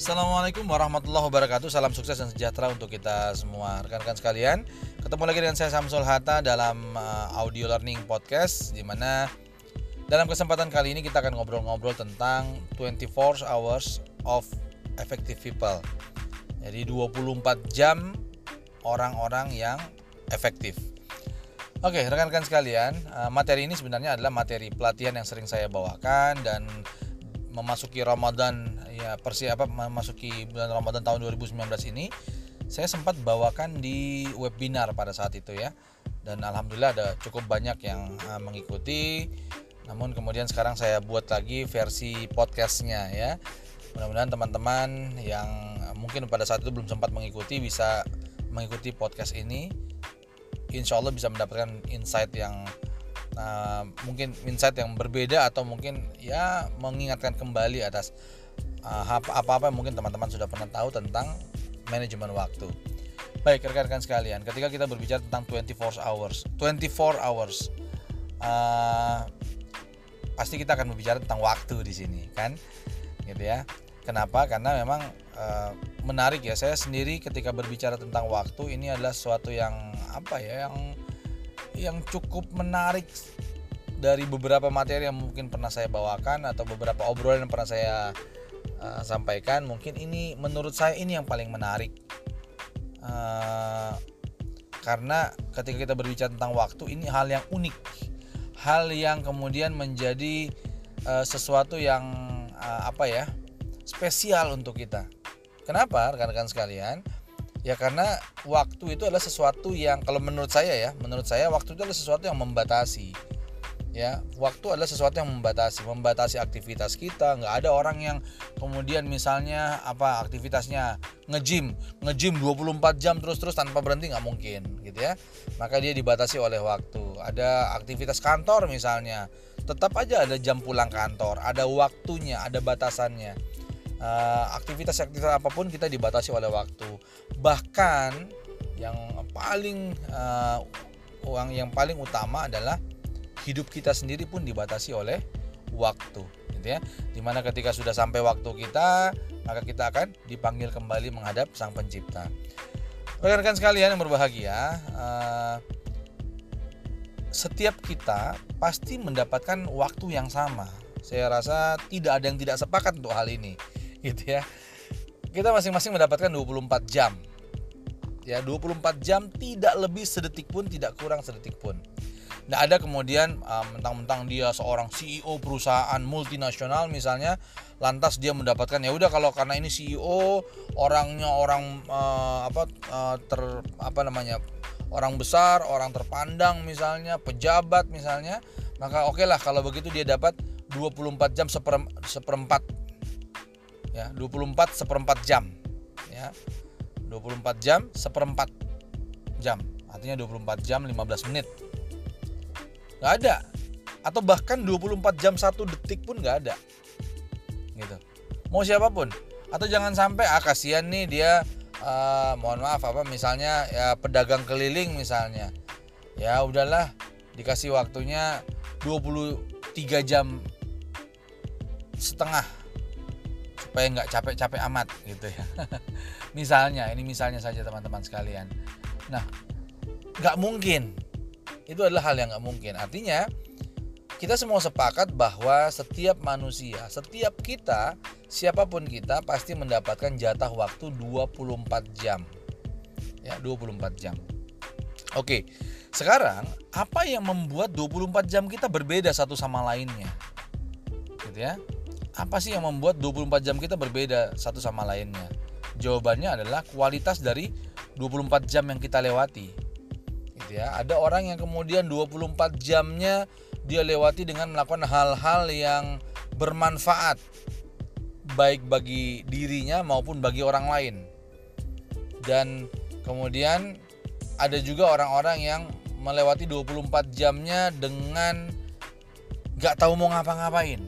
Assalamualaikum warahmatullahi wabarakatuh. Salam sukses dan sejahtera untuk kita semua Rekan-rekan sekalian. Ketemu lagi dengan saya Samsul Hatta dalam uh, audio learning podcast Di mana dalam kesempatan kali ini kita akan ngobrol-ngobrol tentang 24 hours of effective people. Jadi 24 jam orang-orang yang efektif. Oke rekan-rekan sekalian uh, Materi ini sebenarnya adalah materi pelatihan yang sering saya bawakan Dan memasuki Ramadan ya persiapan memasuki bulan Ramadan tahun 2019 ini saya sempat bawakan di webinar pada saat itu ya. Dan alhamdulillah ada cukup banyak yang uh, mengikuti. Namun kemudian sekarang saya buat lagi versi podcastnya ya. Mudah-mudahan teman-teman yang mungkin pada saat itu belum sempat mengikuti bisa mengikuti podcast ini. Insya Allah bisa mendapatkan insight yang uh, mungkin insight yang berbeda atau mungkin ya mengingatkan kembali atas apa-apa yang mungkin teman-teman sudah pernah tahu tentang manajemen waktu. Baik rekan-rekan sekalian, ketika kita berbicara tentang 24 hours, 24 hours, uh, pasti kita akan berbicara tentang waktu di sini, kan? Gitu ya. Kenapa? Karena memang uh, menarik ya. Saya sendiri ketika berbicara tentang waktu ini adalah sesuatu yang apa ya, yang yang cukup menarik dari beberapa materi yang mungkin pernah saya bawakan atau beberapa obrolan yang pernah saya uh, sampaikan mungkin ini menurut saya ini yang paling menarik. Uh, karena ketika kita berbicara tentang waktu ini hal yang unik. Hal yang kemudian menjadi uh, sesuatu yang uh, apa ya spesial untuk kita. Kenapa rekan-rekan sekalian? Ya karena waktu itu adalah sesuatu yang kalau menurut saya ya, menurut saya waktu itu adalah sesuatu yang membatasi. Ya, waktu adalah sesuatu yang membatasi, membatasi aktivitas kita. Nggak ada orang yang kemudian misalnya apa aktivitasnya ngejim, ngejim 24 jam terus-terus tanpa berhenti nggak mungkin, gitu ya. Maka dia dibatasi oleh waktu. Ada aktivitas kantor misalnya, tetap aja ada jam pulang kantor, ada waktunya, ada batasannya uh, aktivitas-aktivitas apa pun kita dibatasi oleh waktu bahkan yang paling uh, uang yang paling utama adalah hidup kita sendiri pun dibatasi oleh waktu gitu ya. Di mana ketika sudah sampai waktu kita maka kita akan dipanggil kembali menghadap sang pencipta. Rekan-rekan sekalian yang berbahagia uh, setiap kita pasti mendapatkan waktu yang sama. Saya rasa tidak ada yang tidak sepakat untuk hal ini gitu ya. Kita masing-masing mendapatkan 24 jam. Ya 24 jam tidak lebih sedetik pun tidak kurang sedetik pun Nggak ada kemudian uh, mentang-mentang dia seorang CEO perusahaan multinasional misalnya lantas dia mendapatkan ya udah kalau karena ini CEO orangnya orang uh, apa uh, ter apa namanya orang besar orang terpandang misalnya pejabat misalnya maka oke okay lah kalau begitu dia dapat 24 jam seper, seperempat ya 24 seperempat jam ya. 24 jam seperempat jam artinya 24 jam 15 menit nggak ada. Atau bahkan 24 jam satu detik pun nggak ada. Gitu. Mau siapa pun. Atau jangan sampai ah kasihan nih dia uh, mohon maaf apa misalnya ya pedagang keliling misalnya. Ya udahlah dikasih waktunya 23 jam setengah supaya nggak capek-capek amat gitu ya. Misalnya ini misalnya saja teman-teman sekalian. Nah nggak mungkin itu adalah hal yang nggak mungkin. Artinya kita semua sepakat bahwa setiap manusia setiap kita siapa pun kita pasti mendapatkan jatah waktu 24 jam. Ya 24 jam. Oke sekarang apa yang membuat 24 jam kita berbeda satu sama lainnya? Gitu ya. Apa sih yang membuat 24 jam kita berbeda satu sama lainnya? Jawabannya adalah kualitas dari 24 jam yang kita lewati. Ya. Ada orang yang kemudian 24 jamnya dia lewati dengan melakukan hal-hal yang bermanfaat baik bagi dirinya maupun bagi orang lain. Dan kemudian ada juga orang-orang yang melewati 24 jamnya dengan gak tahu mau ngapa-ngapain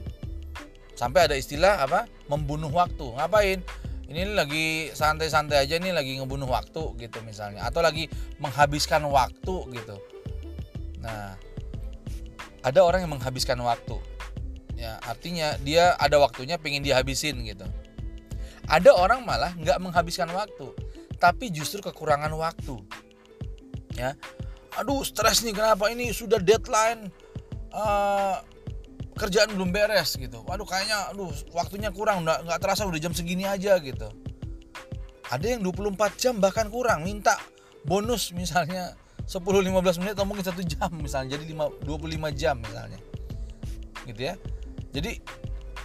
sampai ada istilah apa membunuh waktu ngapain ini lagi santai-santai aja nih lagi ngebunuh waktu gitu misalnya. Atau lagi menghabiskan waktu gitu. Nah ada orang yang menghabiskan waktu. Ya artinya dia ada waktunya pengen dihabisin gitu. Ada orang malah nggak menghabiskan waktu tapi justru kekurangan waktu. Ya. Aduh stres nih kenapa ini? Sudah deadline. Uh, kerjaan belum beres gitu. Waduh kayaknya aduh waktunya kurang nggak nggak terasa udah jam segini aja gitu. Ada yang 24 jam bahkan kurang minta bonus misalnya 10-15 menit atau mungkin satu jam misalnya jadi 5, 25 jam misalnya. Gitu ya. Jadi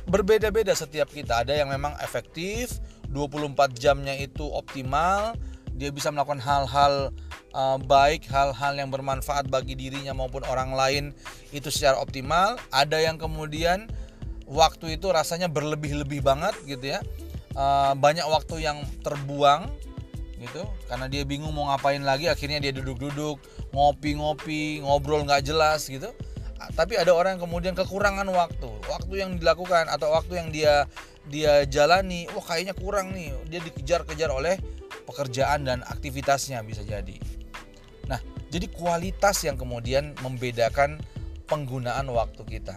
berbeda-beda setiap kita. Ada yang memang efektif 24 jamnya itu optimal dia bisa melakukan hal-hal uh, baik hal-hal yang bermanfaat bagi dirinya maupun orang lain itu secara optimal. Ada yang kemudian waktu itu rasanya berlebih-lebih banget gitu ya. Uh, banyak waktu yang terbuang gitu karena dia bingung mau ngapain lagi akhirnya dia duduk-duduk ngopi-ngopi ngobrol nggak jelas gitu. Tapi ada orang yang kemudian kekurangan waktu waktu yang dilakukan atau waktu yang dia dia jalani wah kayaknya kurang nih. Dia dikejar-kejar oleh pekerjaan dan aktivitasnya bisa jadi jadi kualitas yang kemudian membedakan penggunaan waktu kita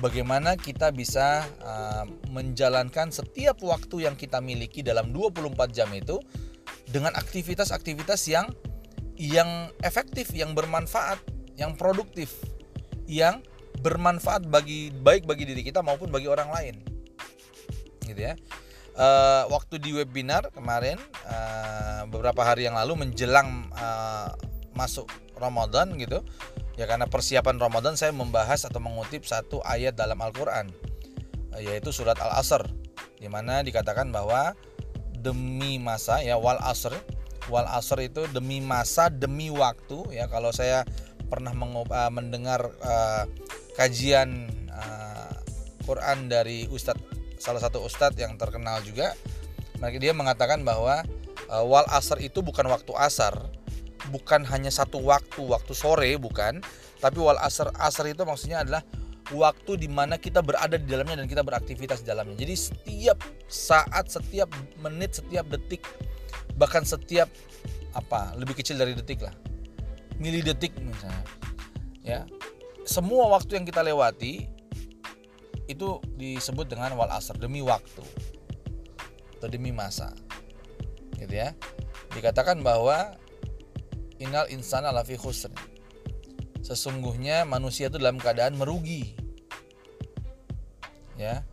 bagaimana kita bisa uh, menjalankan setiap waktu yang kita miliki dalam 24 jam itu dengan aktivitas-aktivitas yang yang efektif, yang bermanfaat, yang produktif, yang bermanfaat bagi baik bagi diri kita maupun bagi orang lain. Gitu ya. Uh, waktu di webinar kemarin uh, beberapa hari yang lalu menjelang uh, masuk Ramadan gitu ya karena persiapan Ramadan saya membahas atau mengutip satu ayat dalam Al-Qur'an yaitu surat Al-Asr di mana dikatakan bahwa demi masa ya wal asr wal asr itu demi masa demi waktu ya. Kalau saya pernah mendengar uh, kajian uh, Quran dari ustadz salah satu ustadz yang terkenal juga mereka dia mengatakan bahwa uh, wal asr itu bukan waktu asar bukan hanya satu waktu waktu sore bukan tapi wal asr asr itu maksudnya adalah waktu di mana kita berada di dalamnya dan kita beraktivitas di dalamnya. Jadi setiap saat setiap menit setiap detik bahkan setiap apa lebih kecil dari detik lah mili detik misalnya ya. Semua waktu yang kita lewati itu disebut dengan wal asr demi waktu atau demi masa gitu ya dikatakan bahwa Innal insana lafi khusr. Sesungguhnya manusia itu dalam keadaan merugi. Ya.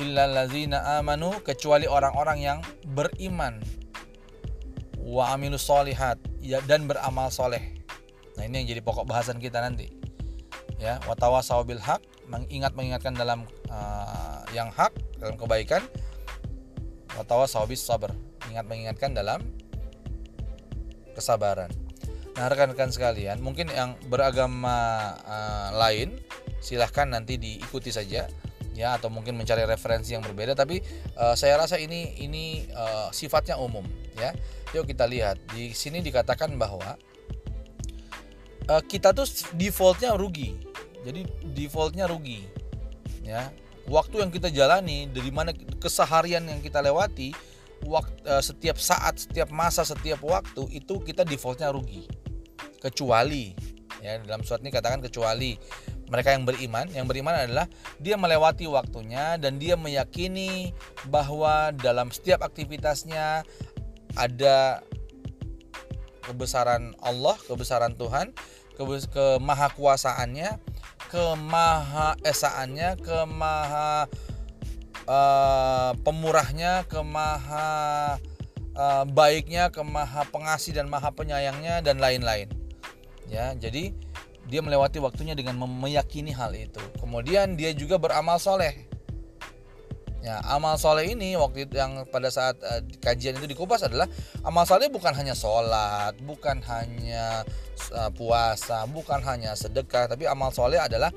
Illal ladzina amanu kecuali orang-orang yang beriman. Wa amilus solihat ya, dan beramal soleh. Nah, ini yang jadi pokok bahasan kita nanti. Ya, wa tawasau bil haq, mengingat mengingatkan dalam uh, yang hak, dalam kebaikan. Wa tawasau bis sabr, ingat mengingatkan dalam kesabaran. Nah, rekan-rekan sekalian, mungkin yang beragama uh, lain silahkan nanti diikuti saja ya atau mungkin mencari referensi yang berbeda tapi uh, saya rasa ini ini uh, sifatnya umum ya. Yuk kita lihat. Di sini dikatakan bahwa uh, kita tuh defaultnya rugi. Jadi defaultnya rugi. Ya. Waktu yang kita jalani dari mana keseharian yang kita lewati waktu, uh, setiap saat, setiap masa, setiap waktu itu kita defaultnya rugi kecuali ya dalam surat ini katakan kecuali mereka yang beriman yang beriman adalah dia melewati waktunya dan dia meyakini bahwa dalam setiap aktivitasnya ada kebesaran Allah kebesaran Tuhan kemahakuasaannya kemahaesaannya kemaha uh, pemurahnya kemaha uh, baiknya kemaha pengasih dan maha penyayangnya dan lain-lain. Ya jadi dia melewati waktunya dengan meyakini hal itu. Kemudian dia juga beramal soleh ya amal soleh ini waktu itu yang pada saat uh, kajian itu dikupas adalah amal soleh bukan hanya sholat bukan hanya uh, puasa bukan hanya sedekah tapi amal soleh adalah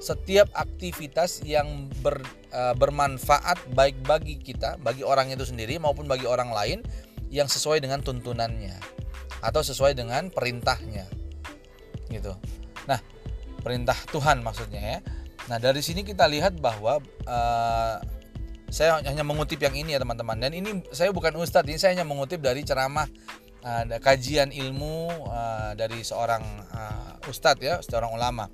setiap aktivitas yang ber, uh, bermanfaat baik bagi kita bagi orang itu sendiri maupun bagi orang lain yang sesuai dengan tuntunannya atau sesuai dengan perintahnya gitu. Nah, perintah Tuhan maksudnya ya. Nah, dari sini kita lihat bahwa uh, saya hanya mengutip yang ini ya teman-teman. Dan ini saya bukan ustadz, ini saya hanya mengutip dari ceramah uh, kajian ilmu uh, dari seorang uh, ustadz ya, seorang ulama.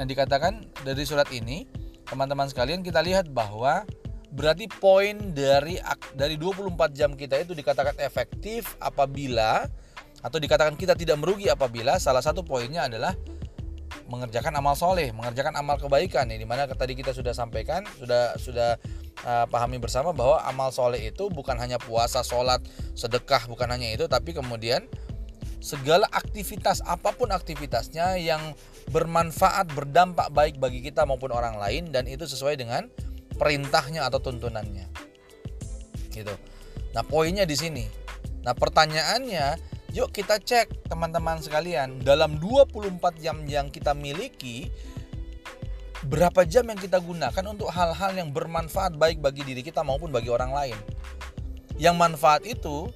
Nah, dikatakan dari surat ini, teman-teman sekalian kita lihat bahwa berarti poin dari dari 24 jam kita itu dikatakan efektif apabila atau dikatakan kita tidak merugi apabila salah satu poinnya adalah mengerjakan amal soleh, mengerjakan amal kebaikan. Ini di mana tadi kita sudah sampaikan, sudah sudah uh, pahami bersama bahwa amal soleh itu bukan hanya puasa, sholat, sedekah, bukan hanya itu, tapi kemudian segala aktivitas apa pun aktivitasnya yang bermanfaat, berdampak baik bagi kita maupun orang lain dan itu sesuai dengan perintahnya atau tuntunannya. Gitu. Nah, poinnya di sini. Nah, pertanyaannya Yuk kita cek teman-teman sekalian dalam 24 jam yang kita miliki berapa jam yang kita gunakan untuk hal-hal yang bermanfaat baik bagi diri kita maupun bagi orang lain. Yang manfaat itu,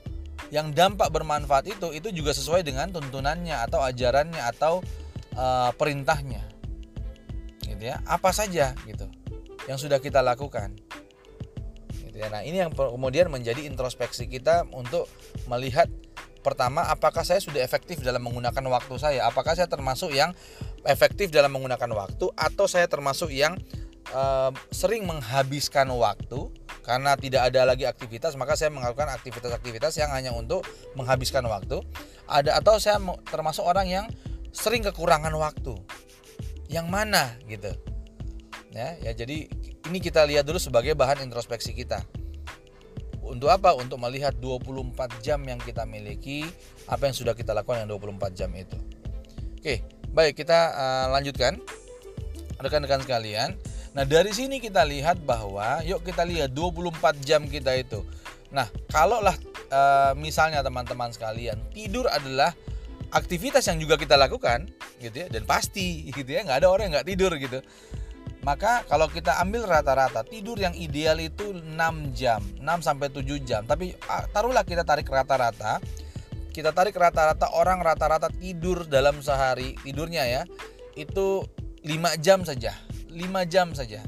yang dampak bermanfaat itu itu juga sesuai dengan tuntunannya atau ajarannya atau uh, perintahnya. Gitu ya. Apa saja gitu yang sudah kita lakukan. Gitu ya. Nah, ini yang kemudian menjadi introspeksi kita untuk melihat Pertama, apakah saya sudah efektif dalam menggunakan waktu saya? Apakah saya termasuk yang efektif dalam menggunakan waktu atau saya termasuk yang uh, sering menghabiskan waktu karena tidak ada lagi aktivitas, maka saya melakukan aktivitas-aktivitas yang hanya untuk menghabiskan waktu. Ada atau saya termasuk orang yang sering kekurangan waktu. Yang mana gitu. Ya, ya jadi ini kita lihat dulu sebagai bahan introspeksi kita. Untuk apa? Untuk melihat 24 jam yang kita miliki, apa yang sudah kita lakukan yang 24 jam itu. Oke, baik kita uh, lanjutkan. Rekan-rekan sekalian. Nah, dari sini kita lihat bahwa yuk kita lihat 24 jam kita itu. Nah, kalaulah uh, misalnya teman-teman sekalian, tidur adalah aktivitas yang juga kita lakukan gitu ya dan pasti gitu ya nggak ada orang yang nggak tidur gitu maka kalau kita ambil rata-rata tidur yang ideal itu 6 jam, 6 sampai 7 jam. Tapi ah, taruhlah kita tarik rata-rata. Kita tarik rata-rata orang rata-rata tidur dalam sehari tidurnya ya itu 5 jam saja. 5 jam saja.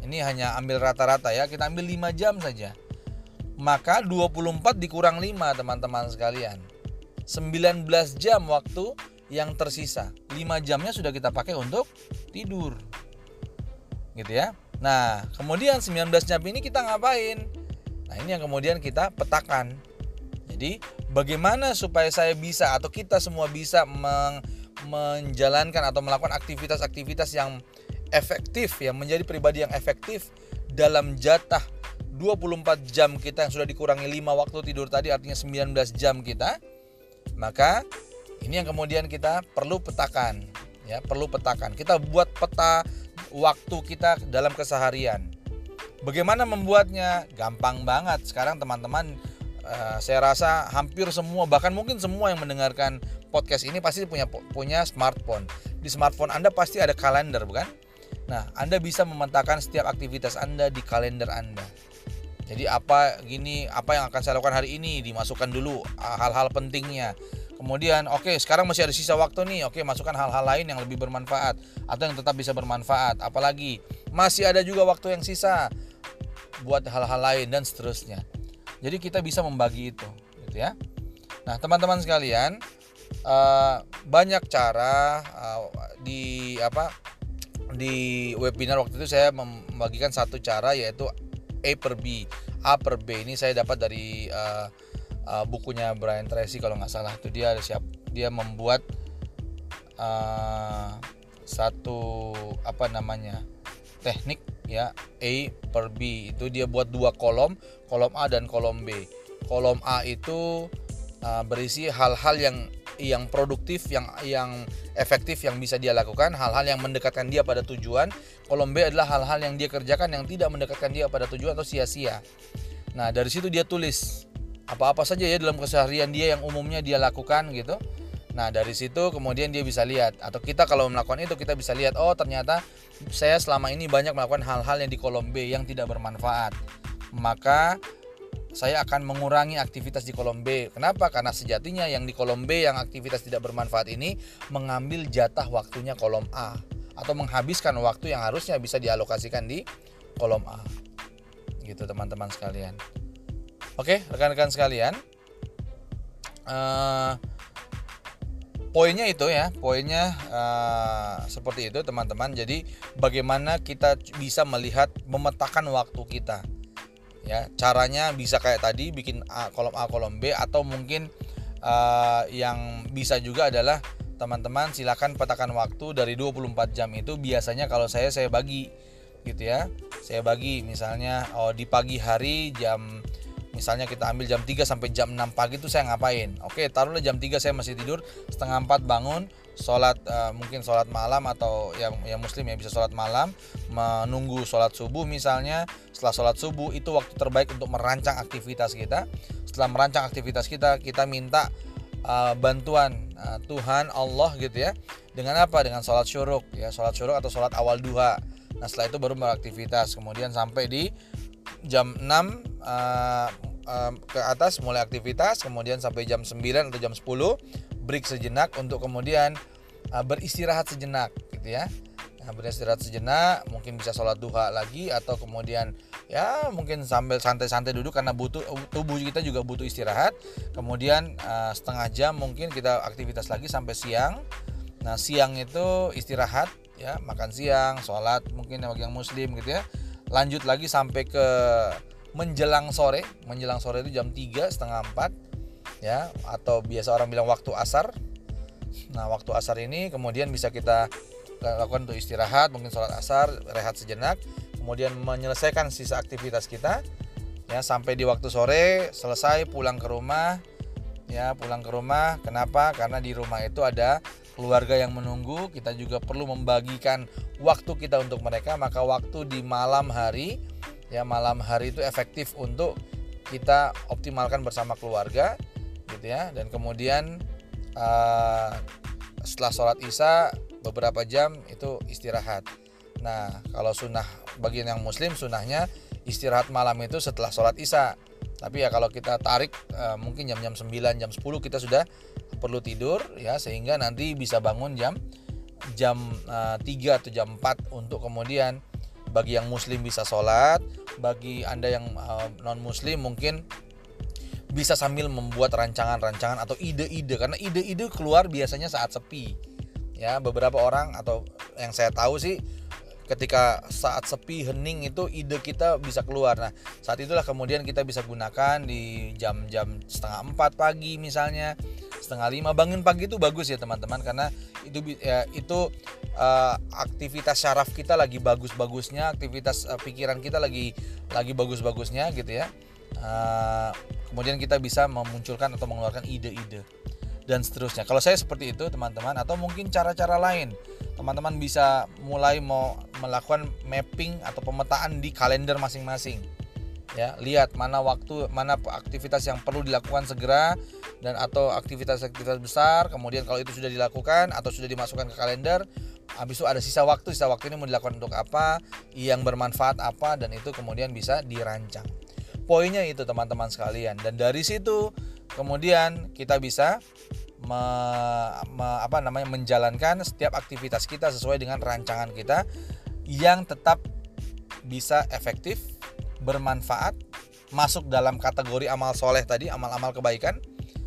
Ini hanya ambil rata-rata ya. Kita ambil 5 jam saja. Maka 24 dikurang 5 teman-teman sekalian. 19 jam waktu yang tersisa. 5 jamnya sudah kita pakai untuk tidur gitu ya. Nah, kemudian 19 jam ini kita ngapain? Nah, ini yang kemudian kita petakan. Jadi, bagaimana supaya saya bisa atau kita semua bisa meng, menjalankan atau melakukan aktivitas-aktivitas yang efektif yang menjadi pribadi yang efektif dalam jatah 24 jam kita yang sudah dikurangi 5 waktu tidur tadi artinya 19 jam kita maka ini yang kemudian kita perlu petakan ya perlu petakan kita buat peta waktu kita dalam keseharian. Bagaimana membuatnya? Gampang banget. Sekarang teman-teman uh, saya rasa hampir semua bahkan mungkin semua yang mendengarkan podcast ini pasti punya punya smartphone. Di smartphone Anda pasti ada kalender, bukan? Nah, Anda bisa memetakan setiap aktivitas Anda di kalender Anda. Jadi apa gini, apa yang akan saya lakukan hari ini dimasukkan dulu hal-hal pentingnya Kemudian oke okay, sekarang masih ada sisa waktu nih. Oke, okay, masukkan hal-hal lain yang lebih bermanfaat atau yang tetap bisa bermanfaat. Apalagi masih ada juga waktu yang sisa buat hal-hal lain dan seterusnya. Jadi kita bisa membagi itu, gitu ya. Nah, teman-teman sekalian, uh, banyak cara uh, di apa di webinar waktu itu saya membagikan satu cara yaitu A per B. A per B ini saya dapat dari uh, uh, bukunya Brian Tracy kalau nggak salah itu dia siap dia membuat uh, satu apa namanya teknik ya A per B. Itu dia buat dua kolom kolom A dan kolom B. Kolom A itu uh, berisi hal-hal yang yang produktif yang yang efektif yang bisa dia lakukan hal-hal yang mendekatkan dia pada tujuan. Kolom B adalah hal-hal yang dia kerjakan yang tidak mendekatkan dia pada tujuan atau sia-sia. Nah dari situ dia tulis apa-apa saja ya dalam keseharian dia yang umumnya dia lakukan gitu. Nah, dari situ kemudian dia bisa lihat atau kita kalau melakukan itu kita bisa lihat oh ternyata saya selama ini banyak melakukan hal-hal yang di kolom B yang tidak bermanfaat. Maka saya akan mengurangi aktivitas di kolom B. Kenapa? Karena sejatinya yang di kolom B yang aktivitas tidak bermanfaat ini mengambil jatah waktunya kolom A atau menghabiskan waktu yang harusnya bisa dialokasikan di kolom A. Gitu teman-teman sekalian. Oke, rekan-rekan sekalian, uh, poinnya itu ya poinnya uh, seperti itu teman-teman. Jadi bagaimana kita bisa melihat memetakan waktu kita? Ya caranya bisa kayak tadi bikin A, kolom A kolom B atau mungkin uh, yang bisa juga adalah teman-teman silakan petakan waktu dari 24 jam itu. Biasanya kalau saya saya bagi gitu ya. Saya bagi misalnya oh di pagi hari jam misalnya kita ambil jam 3 sampai jam 6 pagi itu saya ngapain? Oke taruhlah jam 3 saya masih tidur setengah 4 bangun sholat uh, mungkin sholat malam atau yang yang muslim ya bisa sholat malam menunggu sholat subuh misalnya. Setelah sholat subuh itu waktu terbaik untuk merancang aktivitas kita. Setelah merancang aktivitas kita kita minta uh, bantuan uh, Tuhan Allah gitu ya. Dengan apa? Dengan sholat syuruk ya sholat syuruk atau sholat awal duha. Nah setelah itu baru beraktivitas. Kemudian sampai di jam 6 uh, uh, ke atas mulai aktivitas kemudian sampai jam 9 atau jam 10 break sejenak untuk kemudian uh, beristirahat sejenak gitu ya. Nah, beristirahat sejenak mungkin bisa sholat duha lagi atau kemudian ya mungkin sambil santai-santai duduk karena butuh tubuh kita juga butuh istirahat. Kemudian uh, setengah jam mungkin kita aktivitas lagi sampai siang. Nah siang itu istirahat ya makan siang sholat mungkin bagi yang muslim gitu ya lanjut lagi sampai ke menjelang sore. Menjelang sore itu jam 3 setengah 4 ya. Atau biasa orang bilang waktu asar. Nah waktu asar ini kemudian bisa kita lakukan untuk istirahat mungkin sholat asar rehat sejenak. Kemudian menyelesaikan sisa aktivitas kita ya. Sampai di waktu sore selesai pulang ke rumah ya pulang ke rumah. Kenapa? Karena di rumah itu ada keluarga yang menunggu kita juga perlu membagikan waktu kita untuk mereka. Maka waktu di malam hari ya malam hari itu efektif untuk kita optimalkan bersama keluarga gitu ya. Dan kemudian uh, setelah sholat isya beberapa jam itu istirahat. Nah kalau sunnah bagian yang muslim sunnahnya istirahat malam itu setelah sholat isya tapi ya kalau kita tarik uh, mungkin jam-jam 9 jam 10 kita sudah perlu tidur ya sehingga nanti bisa bangun jam jam uh, eh, 3 atau jam 4 untuk kemudian bagi yang muslim bisa sholat bagi anda yang uh, non muslim mungkin bisa sambil membuat rancangan-rancangan atau ide-ide karena ide-ide keluar biasanya saat sepi ya. Beberapa orang atau yang saya tahu sih ketika saat sepi hening itu ide kita bisa keluar. Nah saat itulah kemudian kita bisa gunakan di jam-jam setengah empat pagi misalnya setengah lima. Bangun pagi itu bagus ya teman-teman karena itu ya, itu uh, aktivitas syaraf kita lagi bagus-bagusnya aktivitas uh, pikiran kita lagi lagi bagus-bagusnya gitu ya. Uh, kemudian kita bisa memunculkan atau mengeluarkan ide-ide dan seterusnya. Kalau saya seperti itu teman-teman atau mungkin cara-cara lain, teman-teman bisa mulai mau melakukan mapping atau pemetaan di kalender masing-masing. Ya, lihat mana waktu, mana aktivitas yang perlu dilakukan segera dan atau aktivitas-aktivitas besar. Kemudian kalau itu sudah dilakukan atau sudah dimasukkan ke kalender, habis itu ada sisa waktu, sisa waktu ini mau dilakukan untuk apa, yang bermanfaat apa dan itu kemudian bisa dirancang. Poinnya itu teman-teman sekalian dan dari situ kemudian kita bisa me, me, apa namanya menjalankan setiap aktivitas kita sesuai dengan rancangan kita yang tetap bisa efektif, bermanfaat, masuk dalam kategori amal soleh tadi, amal-amal kebaikan,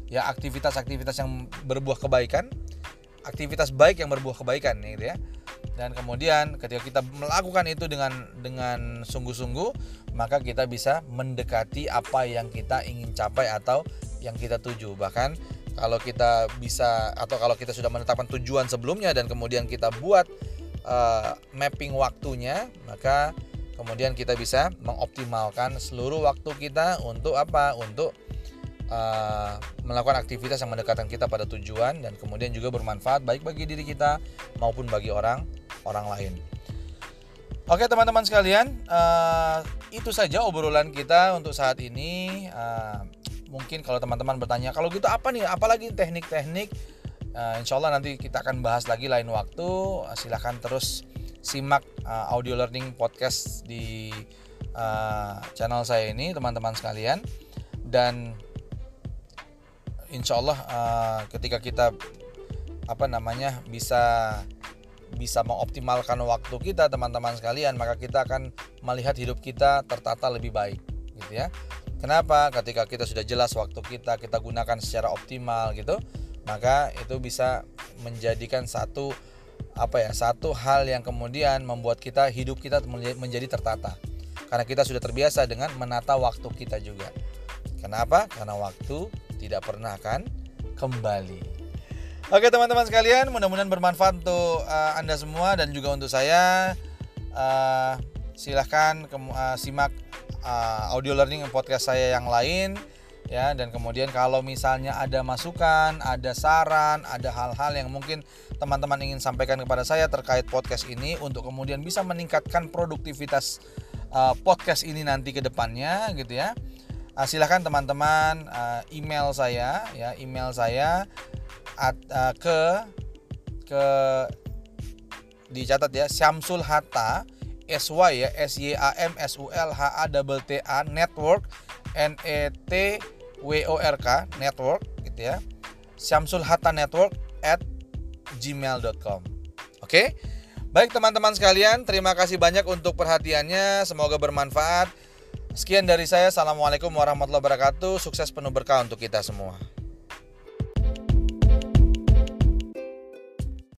ya aktivitas-aktivitas yang berbuah kebaikan, aktivitas baik yang berbuah kebaikan, gitu ya. Dan kemudian ketika kita melakukan itu dengan dengan sungguh-sungguh maka kita bisa mendekati apa yang kita ingin capai atau yang kita tuju bahkan kalau kita bisa atau kalau kita sudah menetapkan tujuan sebelumnya dan kemudian kita buat uh, mapping waktunya maka kemudian kita bisa mengoptimalkan seluruh waktu kita untuk apa untuk uh, melakukan aktivitas yang mendekatkan kita pada tujuan dan kemudian juga bermanfaat baik bagi diri kita maupun bagi orang orang lain. Oke teman-teman sekalian, uh, itu saja obrolan kita untuk saat ini. Uh, mungkin kalau teman-teman bertanya, kalau gitu apa nih? Apalagi teknik-teknik? Uh, insya Allah nanti kita akan bahas lagi lain waktu. Uh, silahkan terus simak uh, audio learning podcast di uh, channel saya ini, teman-teman sekalian. Dan insya Allah uh, ketika kita apa namanya bisa bisa mengoptimalkan waktu kita teman-teman sekalian maka kita akan melihat hidup kita tertata lebih baik gitu ya kenapa? Ketika kita sudah jelas waktu kita kita gunakan secara optimal gitu maka itu bisa menjadikan satu apa ya satu hal yang kemudian membuat kita hidup kita menjadi tertata. Karena kita sudah terbiasa dengan menata waktu kita juga. Kenapa? Karena waktu tidak pernah akan kembali. Oke teman-teman sekalian mudah-mudahan bermanfaat untuk uh, anda semua dan juga untuk saya. Uh, silahkan uh, simak uh, audio learning podcast saya yang lain ya dan kemudian kalau misalnya ada masukan, ada saran, ada hal-hal yang mungkin teman-teman ingin sampaikan kepada saya terkait podcast ini untuk kemudian bisa meningkatkan produktivitas uh, podcast ini nanti ke depannya gitu ya. Uh, silahkan teman-teman uh, email saya ya email saya at, uh, ke ke dicatat ya Syamsul Hatta SY ya S Y A M S U L H A T A network N E T WORK network gitu ya. Syamsul Hatta Network at gmail.com Oke? Baik teman-teman sekalian Terima kasih banyak untuk perhatiannya. Semoga bermanfaat. Sekian dari saya. Assalamualaikum warahmatullahi wabarakatuh. Sukses penuh berkah untuk kita semua